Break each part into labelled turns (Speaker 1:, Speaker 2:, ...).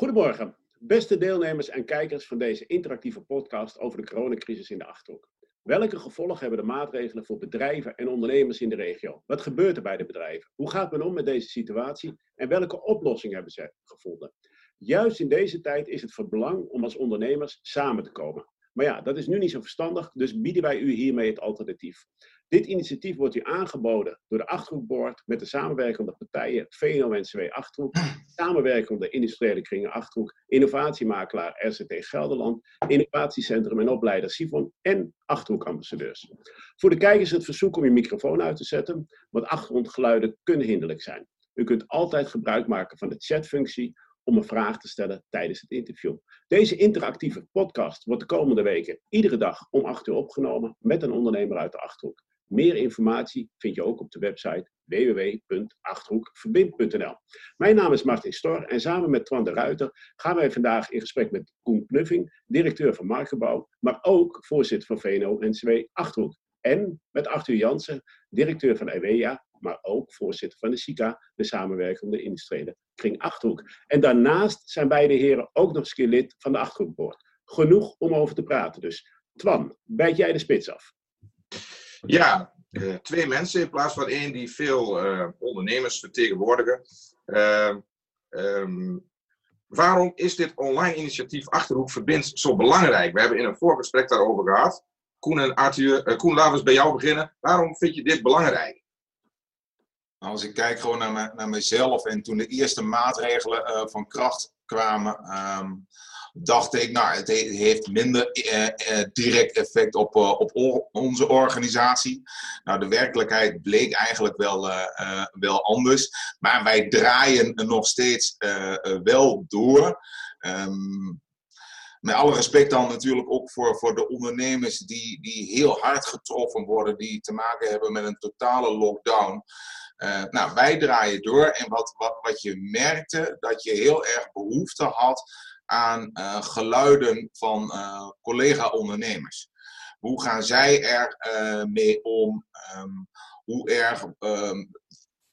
Speaker 1: Goedemorgen, beste deelnemers en kijkers van deze interactieve podcast over de coronacrisis in de Achterhoek. Welke gevolgen hebben de maatregelen voor bedrijven en ondernemers in de regio? Wat gebeurt er bij de bedrijven? Hoe gaat men om met deze situatie? En welke oplossingen hebben ze gevonden? Juist in deze tijd is het van belang om als ondernemers samen te komen. Maar ja, dat is nu niet zo verstandig, dus bieden wij u hiermee het alternatief. Dit initiatief wordt u aangeboden door de Achterhoekboord met de samenwerkende partijen VNO-NCW Achterhoek, samenwerkende industriële kringen Achterhoek, innovatiemakelaar RCT Gelderland, innovatiecentrum en opleider Sivon en Achterhoekambassadeurs. Voor de kijkers het verzoek om je microfoon uit te zetten, want achtergrondgeluiden kunnen hinderlijk zijn. U kunt altijd gebruik maken van de chatfunctie om een vraag te stellen tijdens het interview. Deze interactieve podcast wordt de komende weken iedere dag om 8 uur opgenomen met een ondernemer uit de Achterhoek. Meer informatie vind je ook op de website www.achterhoekverbind.nl. Mijn naam is Martin Stor en samen met Twan de Ruiter gaan wij vandaag in gesprek met Koen Knuffing, directeur van Marktgebouw, maar ook voorzitter van VNO-NCW Achterhoek. En met Arthur Jansen, directeur van EWEA, maar ook voorzitter van de SICA, de samenwerkende industriële kring Achterhoek. En daarnaast zijn beide heren ook nog eens lid van de Achterhoekboord. Genoeg om over te praten dus. Twan, bijt jij de spits af?
Speaker 2: Ja, uh, twee mensen in plaats van één die veel uh, ondernemers vertegenwoordigen. Uh, um, waarom is dit online initiatief Achterhoek Verbindt zo belangrijk? We hebben in een voorgesprek daarover gehad. Koen en Arthur, Koen, laten we eens bij jou beginnen. Waarom vind je dit belangrijk?
Speaker 3: Nou, als ik kijk gewoon naar, naar mezelf en toen de eerste maatregelen van kracht kwamen, um, dacht ik, nou, het heeft minder eh, eh, direct effect op, uh, op onze organisatie. Nou, de werkelijkheid bleek eigenlijk wel, wel anders. Maar wij draaien nog steeds wel door. Um, met alle respect dan natuurlijk ook voor, voor de ondernemers die, die heel hard getroffen worden, die te maken hebben met een totale lockdown. Nou, wij draaien door en wat, wat, wat je merkte, dat je heel erg behoefte had aan uh, geluiden van uh, collega-ondernemers. Hoe gaan zij er uh, mee om? Um, hoe erg um,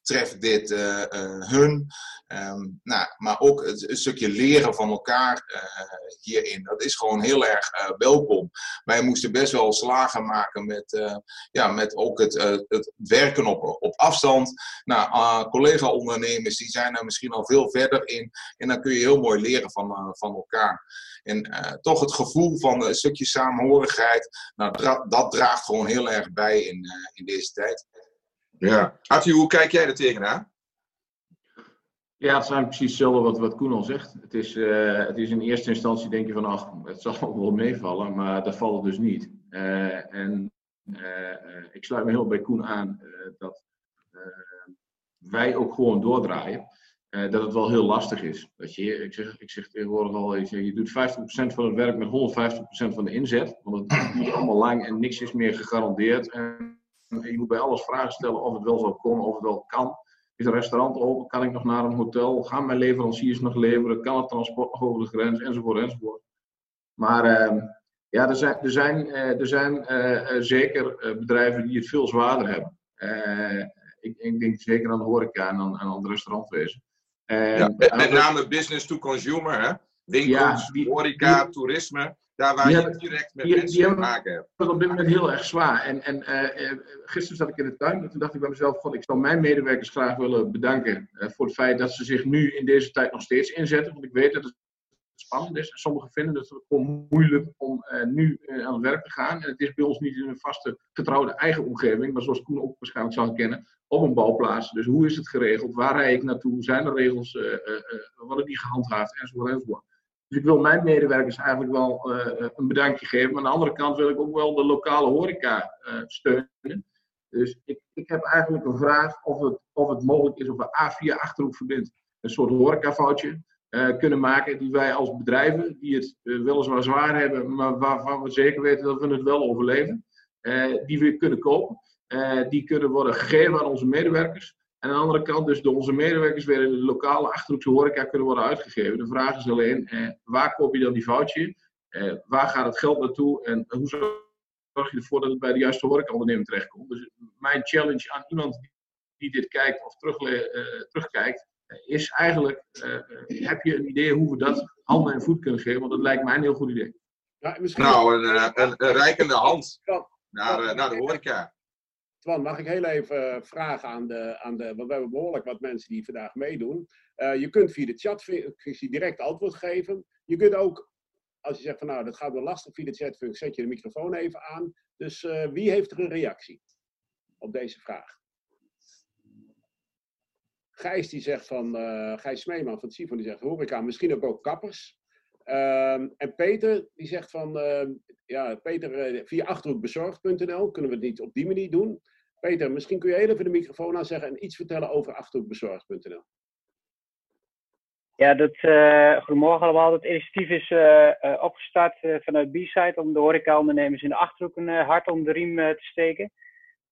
Speaker 3: treft dit uh, uh, hun. Um, nou, maar ook een, een, stukje leren van elkaar uh, hierin. Dat is gewoon heel erg welkom. Wij moesten best wel slagen maken met, ja, met ook het, het werken op, op afstand. Nou, collega-ondernemers die zijn er misschien al veel verder in. En dan kun je heel mooi leren van, van elkaar. En toch het gevoel van een stukje samenhorigheid, nou, dat draagt gewoon heel erg bij in, in deze tijd.
Speaker 2: Ja. Arthur, hoe kijk jij er tegenaan?
Speaker 4: Ja, het zijn precies hetzelfde wat, wat Koen al zegt. Het is, uh, het is in eerste instantie denk je van, ach, het zal wel meevallen, maar dat valt dus niet. Uh, en uh, ik sluit me heel bij Koen aan dat wij ook gewoon doordraaien. dat het wel heel lastig is. Dat je, ik, zeg, ik zeg tegenwoordig al, je, je doet 50% van het werk met 150% van de inzet. Want het duurt allemaal lang en niks is meer gegarandeerd. En, je moet bij alles vragen stellen of het wel zou komen, of het wel kan. Is een restaurant open? Kan ik nog naar een hotel? Gaan mijn leveranciers nog leveren? Kan het transport nog over de grens? Enzovoort, enzovoort. Maar uh, ja, er zijn, er zijn, uh, er zijn uh, zeker bedrijven die het veel zwaarder hebben. Ik, ik, denk zeker aan de horeca en aan, aan het restaurantwezen.
Speaker 2: Ja, met, met name business to consumer, hè? Winkels, ja, horeca, toerisme. Daar waar je direct met die, mensen te maken hebt.
Speaker 4: Dat op dit moment heel erg zwaar. En, en uh, gisteren zat ik in de tuin en toen dacht ik bij mezelf: van, ik zou mijn medewerkers graag willen bedanken uh, voor het feit dat ze zich nu in deze tijd nog steeds inzetten. Want ik weet dat het spannend is. En sommigen vinden het gewoon moeilijk om uh, nu aan het werk te gaan. En het is bij ons niet in een vaste, getrouwde eigen omgeving, maar zoals Koen ook waarschijnlijk zou kennen, op een bouwplaats. Dus hoe is het geregeld? Waar rijd ik naartoe? Zijn er regels? worden die gehandhaafd? Enzovoort, enzovoort. Dus ik wil mijn medewerkers eigenlijk wel uh, een bedankje geven. Maar aan de andere kant wil ik ook wel de lokale horeca uh, steunen. Dus ik, ik heb eigenlijk een vraag of het, of het mogelijk is of we A4 Achterhoek verbindt een soort horecafoutje kunnen maken. Die wij als bedrijven, die het weliswaar zwaar hebben, maar waarvan we zeker weten dat we het wel overleven, die we kunnen kopen. die kunnen worden gegeven aan onze medewerkers. En aan de andere kant dus door onze medewerkers weer in de lokale Achterhoekse horeca kunnen worden uitgegeven. De vraag is alleen, eh, waar koop je dan die foutje? Eh, waar gaat het geld naartoe? En hoe zorg je ervoor dat het bij de juiste horecaondernemer terechtkomt? Dus mijn challenge aan iemand die dit kijkt of terug, uh, terugkijkt, is eigenlijk, heb je een idee hoe we dat handen en voet kunnen geven? Want dat lijkt mij een heel goed idee.
Speaker 2: Ja, nou, een, een, een rijkende hand naar, naar de horeca.
Speaker 1: Mag ik heel even vragen aan de, aan de. Want we hebben behoorlijk wat mensen die vandaag meedoen. je kunt via de chatfunctie direct antwoord geven. Je kunt ook als je zegt van nou, dat gaat wel lastig via de chatfunctie, zet je de microfoon even aan. Dus uh, wie heeft er een reactie op deze vraag? Gijs die zegt van, uh, Gijs Smeeman van Sifon die zegt horeca, misschien ook ook kappers. Uh, en Peter die zegt van, ja Peter via achterhoekbezorgd.nl kunnen we het niet op die manier doen. Peter, misschien kun je even de microfoon aanzeggen en iets vertellen over achterhoekbezorgd.nl.
Speaker 5: Ja, dat, uh, goedemorgen allemaal. Het initiatief is uh, uh, opgestart vanuit B-Side om de horecaondernemers in de Achterhoek een hart om de riem te steken.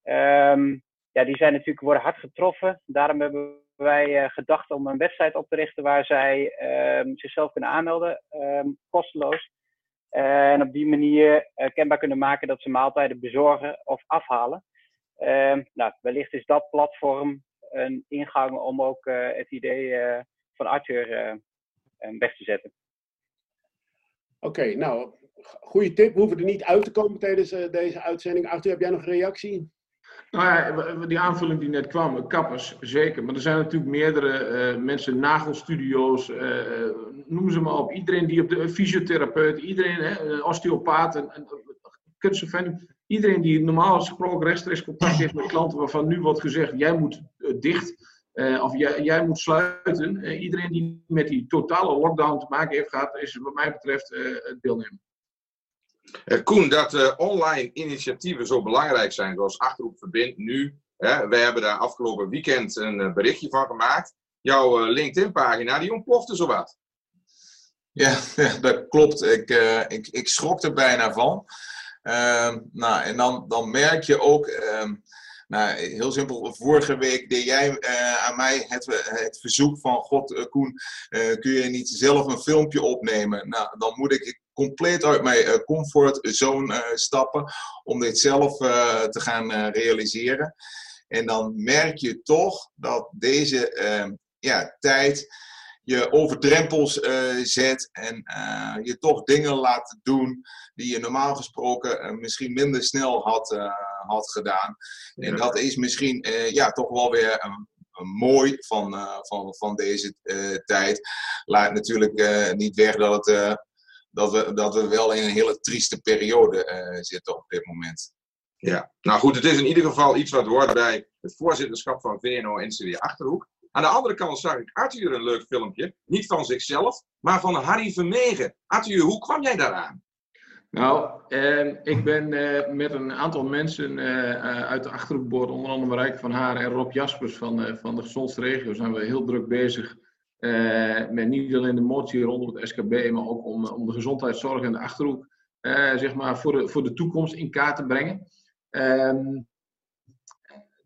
Speaker 5: Um, ja, die zijn natuurlijk worden hard getroffen. Daarom hebben wij gedacht om een website op te richten waar zij um, zichzelf kunnen aanmelden, um, kosteloos. en op die manier kenbaar kunnen maken dat ze maaltijden bezorgen of afhalen. Nou, wellicht is dat platform een ingang om ook het idee van Arthur eh, eh, weg te zetten.
Speaker 1: Oké, nou, goede tip. We hoeven er niet uit te komen tijdens uh, deze uitzending. Arthur, heb jij nog een reactie?
Speaker 4: Nou ja, die aanvulling die net kwam, kappers, zeker. Maar er zijn natuurlijk meerdere uh, mensen, nagelstudio's, uh, noem ze maar op. Iedereen die op de fysiotherapeut, iedereen, hè, osteopaat, en, en, iedereen die normaal gesproken rechtstreeks contact heeft met klanten waarvan nu wordt gezegd, jij moet dicht. Uh, of jij, jij, moet sluiten. Uh, iedereen die met die totale lockdown te maken heeft gehad, is wat mij betreft uh, deelnemen.
Speaker 2: Koen, dat online initiatieven zo belangrijk zijn, zoals Achterhoek Verbind nu. Hè, wij hebben daar afgelopen weekend een berichtje van gemaakt. Jouw LinkedIn-pagina, die ontplofte zowat.
Speaker 3: Ja, ja dat klopt. Ik, ik, ik schrok er bijna van. Ehm, nou, en dan, dan merk je ook ehm, nou, heel simpel, vorige week deed jij uh, aan mij het, het verzoek van God, uh, Koen, uh, kun je niet zelf een filmpje opnemen? Nou, dan moet ik compleet uit mijn comfortzone stappen om dit zelf te gaan realiseren. En dan merk je toch dat deze ehm, ja, tijd je over drempels uh, zet en uh, je toch dingen laat doen die je normaal gesproken uh, misschien minder snel had, had gedaan. Ja. En dat is misschien ja, toch wel weer een, een mooi van, van, van deze tijd. Laat natuurlijk niet weg dat, het, dat, we, dat we wel in een hele trieste periode zitten op dit moment.
Speaker 2: Ja, nou goed, het is in ieder geval iets wat hoort bij het voorzitterschap van VNO-NCW Achterhoek. Aan de andere kant zag ik Arthur een leuk filmpje. Niet van zichzelf, maar van Harry Vermegen. Arthur, hoe kwam jij daaraan?
Speaker 4: Nou, eh, ik ben eh, met een aantal mensen uh, uit de Achterhoekboord, onder andere Marijke van Haar en Rob Jaspers van, van de Gezondste Regio, zijn we heel druk bezig met niet alleen de motie rondom het SKB, maar ook om, om de gezondheidszorg in de Achterhoek zeg maar voor, de, voor de toekomst in kaart te brengen. Ehm,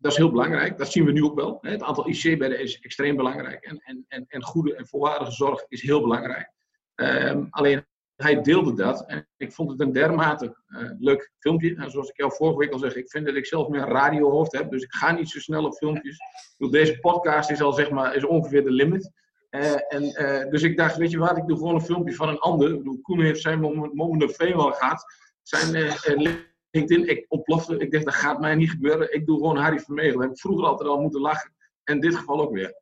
Speaker 4: dat is heel belangrijk. Dat zien we nu ook wel. Het aantal IC-bedden is extreem belangrijk. En, en, en, en goede en volwaardige zorg is heel belangrijk. Um, alleen hij deelde dat. En ik vond het een dermate uh, leuk filmpje. En zoals ik jou vorige week al zeg, ik vind dat ik zelf meer radiohoofd heb. Dus ik ga niet zo snel op filmpjes. Deze podcast is al zeg maar is ongeveer de limit. Uh, en, uh, dus ik dacht, weet je wat, ik doe gewoon een filmpje van een ander. Koen heeft zijn moment of fame al gehad. LinkedIn, ik ontplofte. Ik dacht, dat gaat mij niet gebeuren. Ik doe gewoon Harry Vermegen. Dat heb ik vroeger altijd al moeten lachen. En in dit geval ook weer.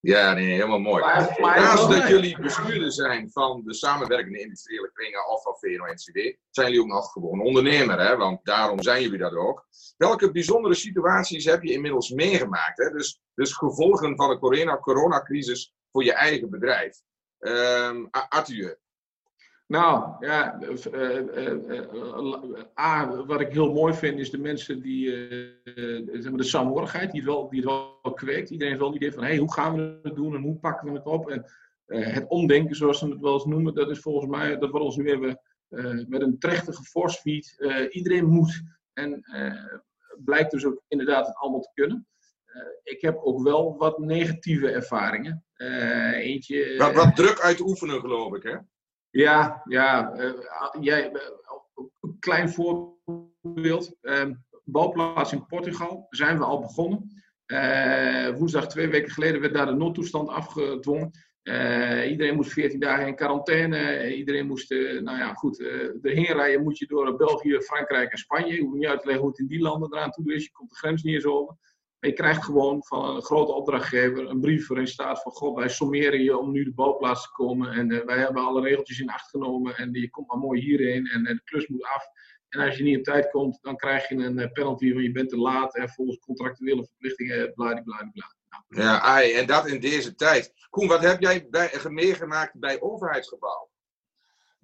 Speaker 2: Ja, nee, helemaal mooi. Maar, maar Naast dat jullie bestuurder zijn van de samenwerkende industriële kringen of van VNO-NCW, zijn jullie ook nog gewoon ondernemer, hè? want daarom zijn jullie dat ook. Welke bijzondere situaties heb je inmiddels meegemaakt? Hè? Dus, dus gevolgen van de coronacrisis voor je eigen bedrijf. Um, Arthur,
Speaker 4: nou, ja, uh, uh, A, wat ik heel mooi vind, is de mensen die, zeg maar de saamhorigheid, die, wel, die het wel kweekt. Iedereen heeft wel een idee van, hey, hoe gaan we het doen en hoe pakken we het op? En het omdenken, zoals ze het wel eens noemen, dat is volgens mij, dat wordt ons nu even met een trechtige force feed. iedereen moet en blijkt dus ook inderdaad het allemaal te kunnen. ik heb ook wel wat negatieve ervaringen. eentje...
Speaker 2: Wat, wat druk uitoefenen, geloof ik, hè?
Speaker 4: Ja, ja. Uh, jij, uh, een klein voorbeeld. Uh, in Portugal zijn we al begonnen. woensdag twee weken geleden werd daar de noodtoestand afgedwongen. iedereen moest 14 dagen in quarantaine. iedereen moest, nou ja, goed, erheen rijden moet je door België, Frankrijk en Spanje. Je hoeft niet uit te leggen hoe het in die landen eraan toe is. Je komt de grens niet eens over. Je krijgt gewoon van een grote opdrachtgever een brief waarin staat van God, wij sommeren je om nu de bouwplaats te komen. En uh, wij hebben alle regeltjes in acht genomen en je komt maar mooi hierheen en uh, de klus moet af. En als je niet op tijd komt, dan krijg je een penalty van je bent te laat en volgens contractuele verplichtingen, bladibladibla.
Speaker 2: Nou, ja, ai, en dat in deze tijd. Koen, wat heb jij meegemaakt bij overheidsgebouwen?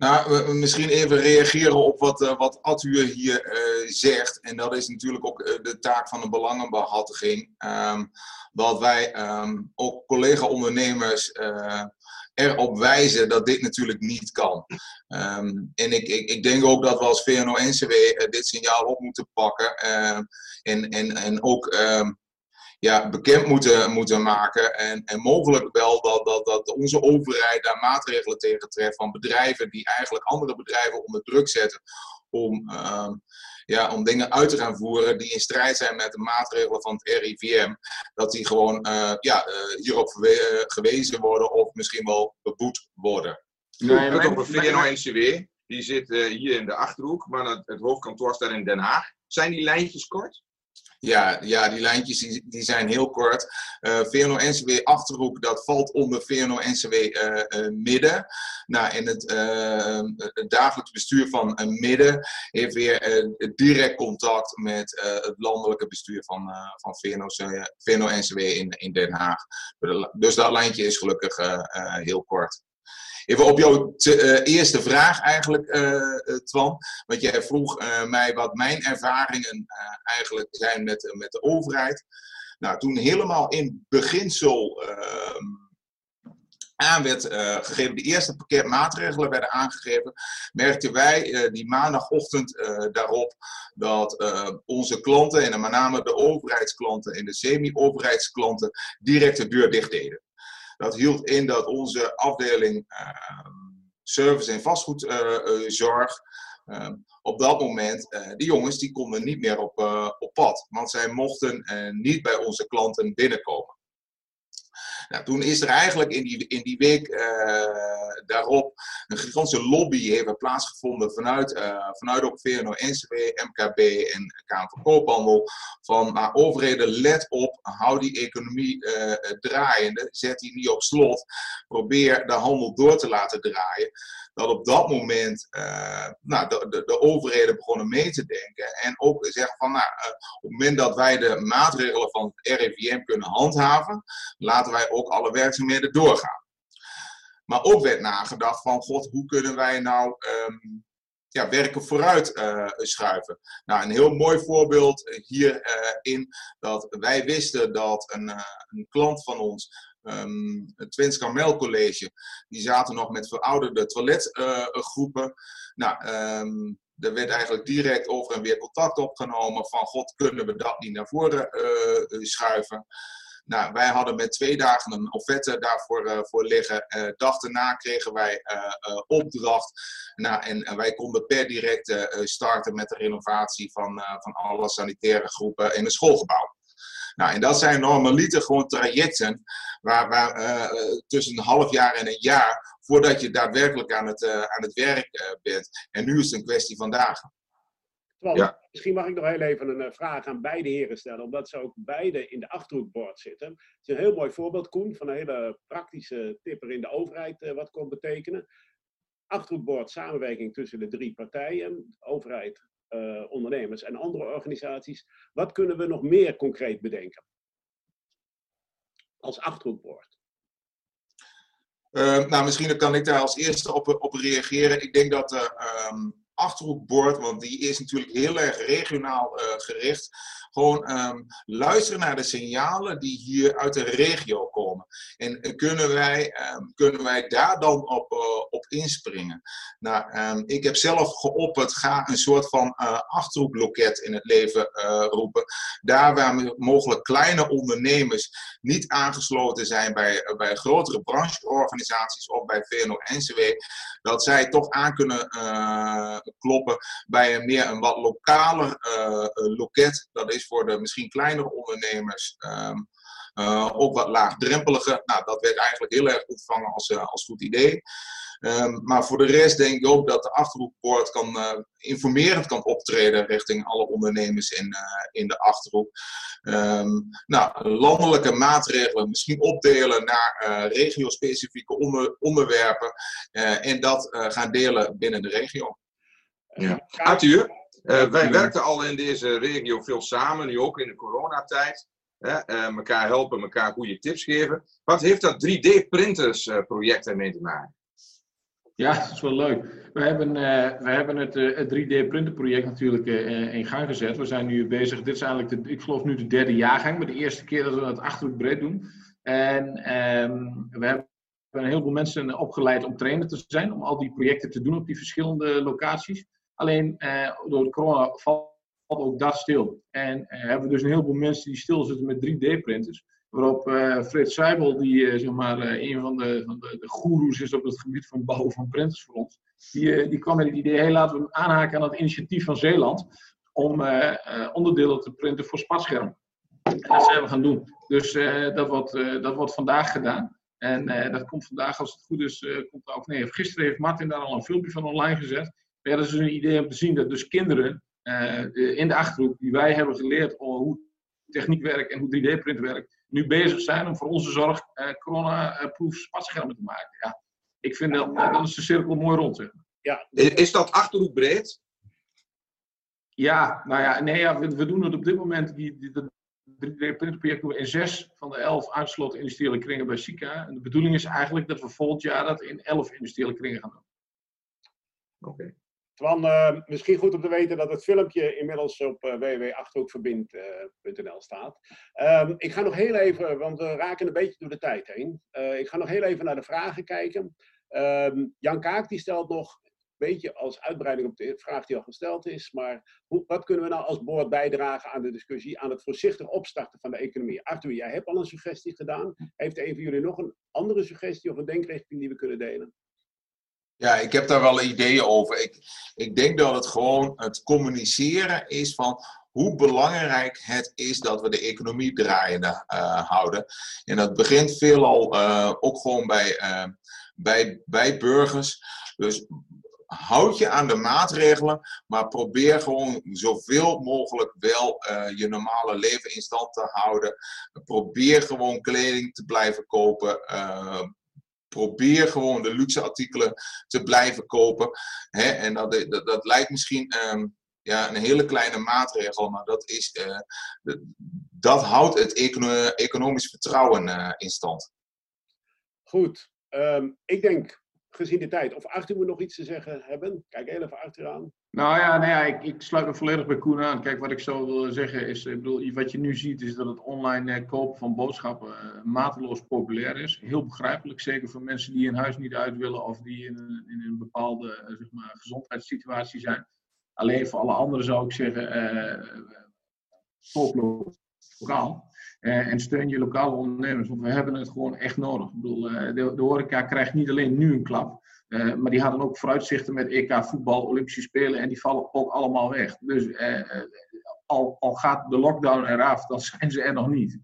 Speaker 3: Nou, misschien even reageren op wat, uh, wat Atu hier uh, zegt. En dat is natuurlijk ook uh, de taak van de belangenbehartiging. Um, dat wij um, ook collega-ondernemers erop wijzen dat dit natuurlijk niet kan. Um, en ik, ik, ik, denk ook dat we als VNO-NCW dit signaal op moeten pakken. en, en, en ook ja, bekend moeten, moeten maken. En, en mogelijk wel dat, dat, dat onze overheid daar maatregelen tegen treft van bedrijven die eigenlijk andere bedrijven onder druk zetten om, uh, ja, om dingen uit te gaan voeren die in strijd zijn met de maatregelen van het RIVM. Dat die gewoon uh, ja, uh, hierop gewezen worden of misschien wel beboet worden.
Speaker 2: Nee, het over VNO-NCW, die zit hier in de Achterhoek, maar het, het hoofdkantoor staat in Den Haag. Zijn die lijntjes kort?
Speaker 3: Ja, ja, die lijntjes die, zijn heel kort. Uh, eh, VNO-NCW Achterhoek, dat valt onder VNO-NCW uh, uh, Midden. Nou, in het, eh, het dagelijks bestuur van Midden heeft weer direct contact met het landelijke bestuur van, van VNO-NCW in, in Den Haag. Dus dat lijntje is gelukkig heel kort. Even op jouw uh, eerste vraag eigenlijk, uh, Twan. Want jij vroeg mij wat mijn ervaringen eigenlijk zijn met, met de overheid. Nou, toen helemaal in beginsel ehm, aan werd gegeven, de eerste pakket maatregelen werden aangegeven, merkten wij die maandagochtend daarop dat onze klanten, en met name de overheidsklanten en de semi-overheidsklanten, direct de deur dicht deden. Dat hield in dat onze afdeling ehm, service en vastgoedzorg ehm, op dat moment, uh, die jongens die konden niet meer op, op pad. Want zij mochten niet bij onze klanten binnenkomen. Nou, toen is er eigenlijk in die, in die week uh, daarop een gigantische lobby heeft plaatsgevonden vanuit, uh, vanuit ook VNO-NCW, MKB en Kamer van Koophandel. Van maar overheden, let op, hou die economie uh, draaiende, zet die niet op slot, probeer de handel door te laten draaien dat op dat moment uh, nou, de, de, de, overheden begonnen mee te denken. En ook zeggen van, nou, uh, op het moment dat wij de maatregelen van het RIVM kunnen handhaven, laten wij ook alle werkzaamheden doorgaan. Maar ook werd nagedacht van, god, hoe kunnen wij nou um, ja, werken vooruit uh, schuiven. Nou, een heel mooi voorbeeld hierin, dat wij wisten dat een, een klant van ons um, het Twins Carmel College, die zaten nog met verouderde toiletgroepen. Uh, nou, um, er werd eigenlijk direct over en weer contact opgenomen van god, kunnen we dat niet naar voren uh, schuiven? Nou, wij hadden met twee dagen een offerte daarvoor uh, voor liggen. Uh, dag daarna kregen wij opdracht. Nou, en, en, wij konden per direct starten met de renovatie van, van alle sanitaire groepen in het schoolgebouw. Nou, en dat zijn normaliter gewoon trajecten waar, waar uh, tussen een half jaar en een jaar voordat je daadwerkelijk aan het, uh, aan het werk uh, bent. En nu is het een kwestie van dagen.
Speaker 1: Twan, ja. misschien mag ik nog heel even een vraag aan beide heren stellen, omdat ze ook beide in de achterhoekbord zitten. Het is een heel mooi voorbeeld, Koen, van een hele praktische tipper in de overheid, wat kon betekenen. Achterhoekbord, samenwerking tussen de drie partijen, overheid, uh, ondernemers en andere organisaties. Wat kunnen we nog meer concreet bedenken? Als achterhoekbord.
Speaker 3: Uh, nou, misschien kan ik daar als eerste op, op reageren. Ik denk dat de um, achterhoekbord, want die is natuurlijk heel erg regionaal gericht, gewoon um, luisteren naar de signalen die hier uit de regio komen. En kunnen wij, ehm, kunnen wij daar dan op, op inspringen? Nou, ehm, ik heb zelf geopperd, ga een soort van achterhoekloket in het leven roepen. Daar waar mogelijk kleine ondernemers niet aangesloten zijn bij, bij grotere brancheorganisaties of bij VNO-NCW, dat zij toch aan kunnen kloppen bij een meer een wat lokaler loket. Dat is voor de misschien kleinere ondernemers. Um, ook wat laagdrempelige. Nou, dat werd eigenlijk heel erg ontvangen als, uh, als goed idee. Um, maar voor de rest denk ik ook dat de achterhoekpoort kan, uh, informerend kan optreden richting alle ondernemers in, uh, in de achterhoek. Um, nou, landelijke maatregelen misschien opdelen naar regio-specifieke onder, onderwerpen en dat gaan delen binnen de regio.
Speaker 2: Ja. Arthur, uh, wij werkten al in deze regio veel samen, nu ook in de coronatijd. Uh, elkaar helpen, elkaar goede tips geven. Wat heeft dat 3D-printers-project uh, ermee te maken?
Speaker 4: Ja, dat is wel leuk. We hebben, we hebben het, het 3D-printerproject natuurlijk in gang gezet. We zijn nu bezig, dit is eigenlijk, de, ik geloof nu de derde jaargang, maar de eerste keer dat we het achterlijk breed doen. En um, we hebben een heleboel mensen opgeleid om trainer te zijn, om al die projecten te doen op die verschillende locaties. Alleen eh, door de corona valt ook dat stil. En eh, hebben we dus een heleboel mensen die stilzitten met 3D-printers. Waarop uh, Fred Seibel, die zeg maar een van de, van de, de goeroes is op het gebied van bouwen van printers voor ons, die, die kwam met het idee, laten we aanhaken aan het initiatief van Zeeland om onderdelen te printen voor spatschermen. En dat zijn we gaan doen. Dus dat, wordt, dat wordt vandaag gedaan. En dat komt vandaag, als het goed is, komt ook. Nee, gisteren heeft Martin daar al een filmpje van online gezet. Ja, dat is een idee om te zien dat dus kinderen uh, in de achterhoek, die wij hebben geleerd hoe techniek werkt en hoe 3D-print werkt, nu bezig zijn om voor onze zorg uh, corona-proof spatschermen te maken. Ja, ik vind dat, uh, dat is de cirkel mooi rond. Zeg.
Speaker 2: Ja, is dat achterhoek breed?
Speaker 4: Ja, nou ja, nee, ja, we, we doen het op dit moment, die, die, 3D-printproject doen we in zes van de elf aangesloten industriële kringen bij SICA. En de bedoeling is eigenlijk dat we volgend jaar dat in elf industriële kringen gaan doen.
Speaker 1: Oké. Van uh, misschien goed om te weten dat het filmpje inmiddels op uh, www.achterhoekverbind.nl staat. Um, ik ga nog heel even, want we raken een beetje door de tijd heen. Ik ga nog heel even naar de vragen kijken. Um, Jan Kaak die stelt nog, een beetje als uitbreiding op de vraag die al gesteld is, maar hoe, wat kunnen we nou als boord bijdragen aan de discussie, aan het voorzichtig opstarten van de economie? Arthur, jij hebt al een suggestie gedaan. Heeft een van jullie nog een andere suggestie of een denkrichting die we kunnen delen?
Speaker 3: Ja, ik heb daar wel ideeën over. Ik, ik denk dat het gewoon het communiceren is van hoe belangrijk het is dat we de economie draaiende uh, houden. En dat begint veelal uh, ook gewoon bij, uh, bij, bij burgers. Dus houd je aan de maatregelen, maar probeer gewoon zoveel mogelijk wel je normale leven in stand te houden. Probeer gewoon kleding te blijven kopen probeer gewoon de luxe artikelen te blijven kopen. Hè? En dat, dat, dat lijkt misschien um, ja, een hele kleine maatregel, maar dat, is, uh, dat houdt het econo economisch vertrouwen uh, in stand.
Speaker 1: Goed, um, ik denk gezien de tijd. Of Arthur moet nog iets te zeggen hebben? Kijk heel even achteraan.
Speaker 4: Nou ja, nou ja ik, ik sluit me volledig bij Koen aan. Kijk, wat ik zo wil zeggen is, ik bedoel, wat je nu ziet is dat het online eh, kopen van boodschappen uh, mateloos populair is. Heel begrijpelijk, zeker voor mensen die hun huis niet uit willen of die in een, in een bepaalde uh, zeg maar, gezondheidssituatie zijn. Alleen voor alle anderen zou ik zeggen, koop lokaal. Uh, en steun je lokale ondernemers, want we hebben het gewoon echt nodig. Ik bedoel, uh, de, de horeca krijgt niet alleen nu een klap, uh, maar die hadden ook vooruitzichten met EK voetbal, Olympische Spelen en die vallen ook allemaal weg. Dus al, al gaat de lockdown eraf, dan zijn ze er nog niet.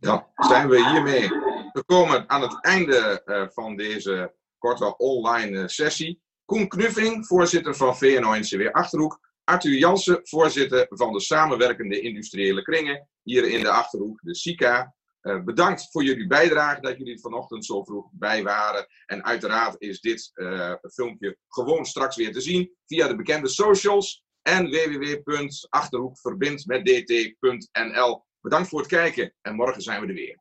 Speaker 2: Ja, zijn we hiermee. We komen aan het einde van deze korte online sessie. Koen Knuffing, voorzitter van VNO-NCW Achterhoek. Arthur Jansen, voorzitter van de samenwerkende industriële kringen hier in de Achterhoek, de SICA. Uh, bedankt voor jullie bijdrage, dat jullie vanochtend zo vroeg bij waren. En uiteraard is dit uh, filmpje gewoon straks weer te zien via de bekende socials en www.achterhoekverbindmetdt.nl. Bedankt voor het kijken en morgen zijn we er weer.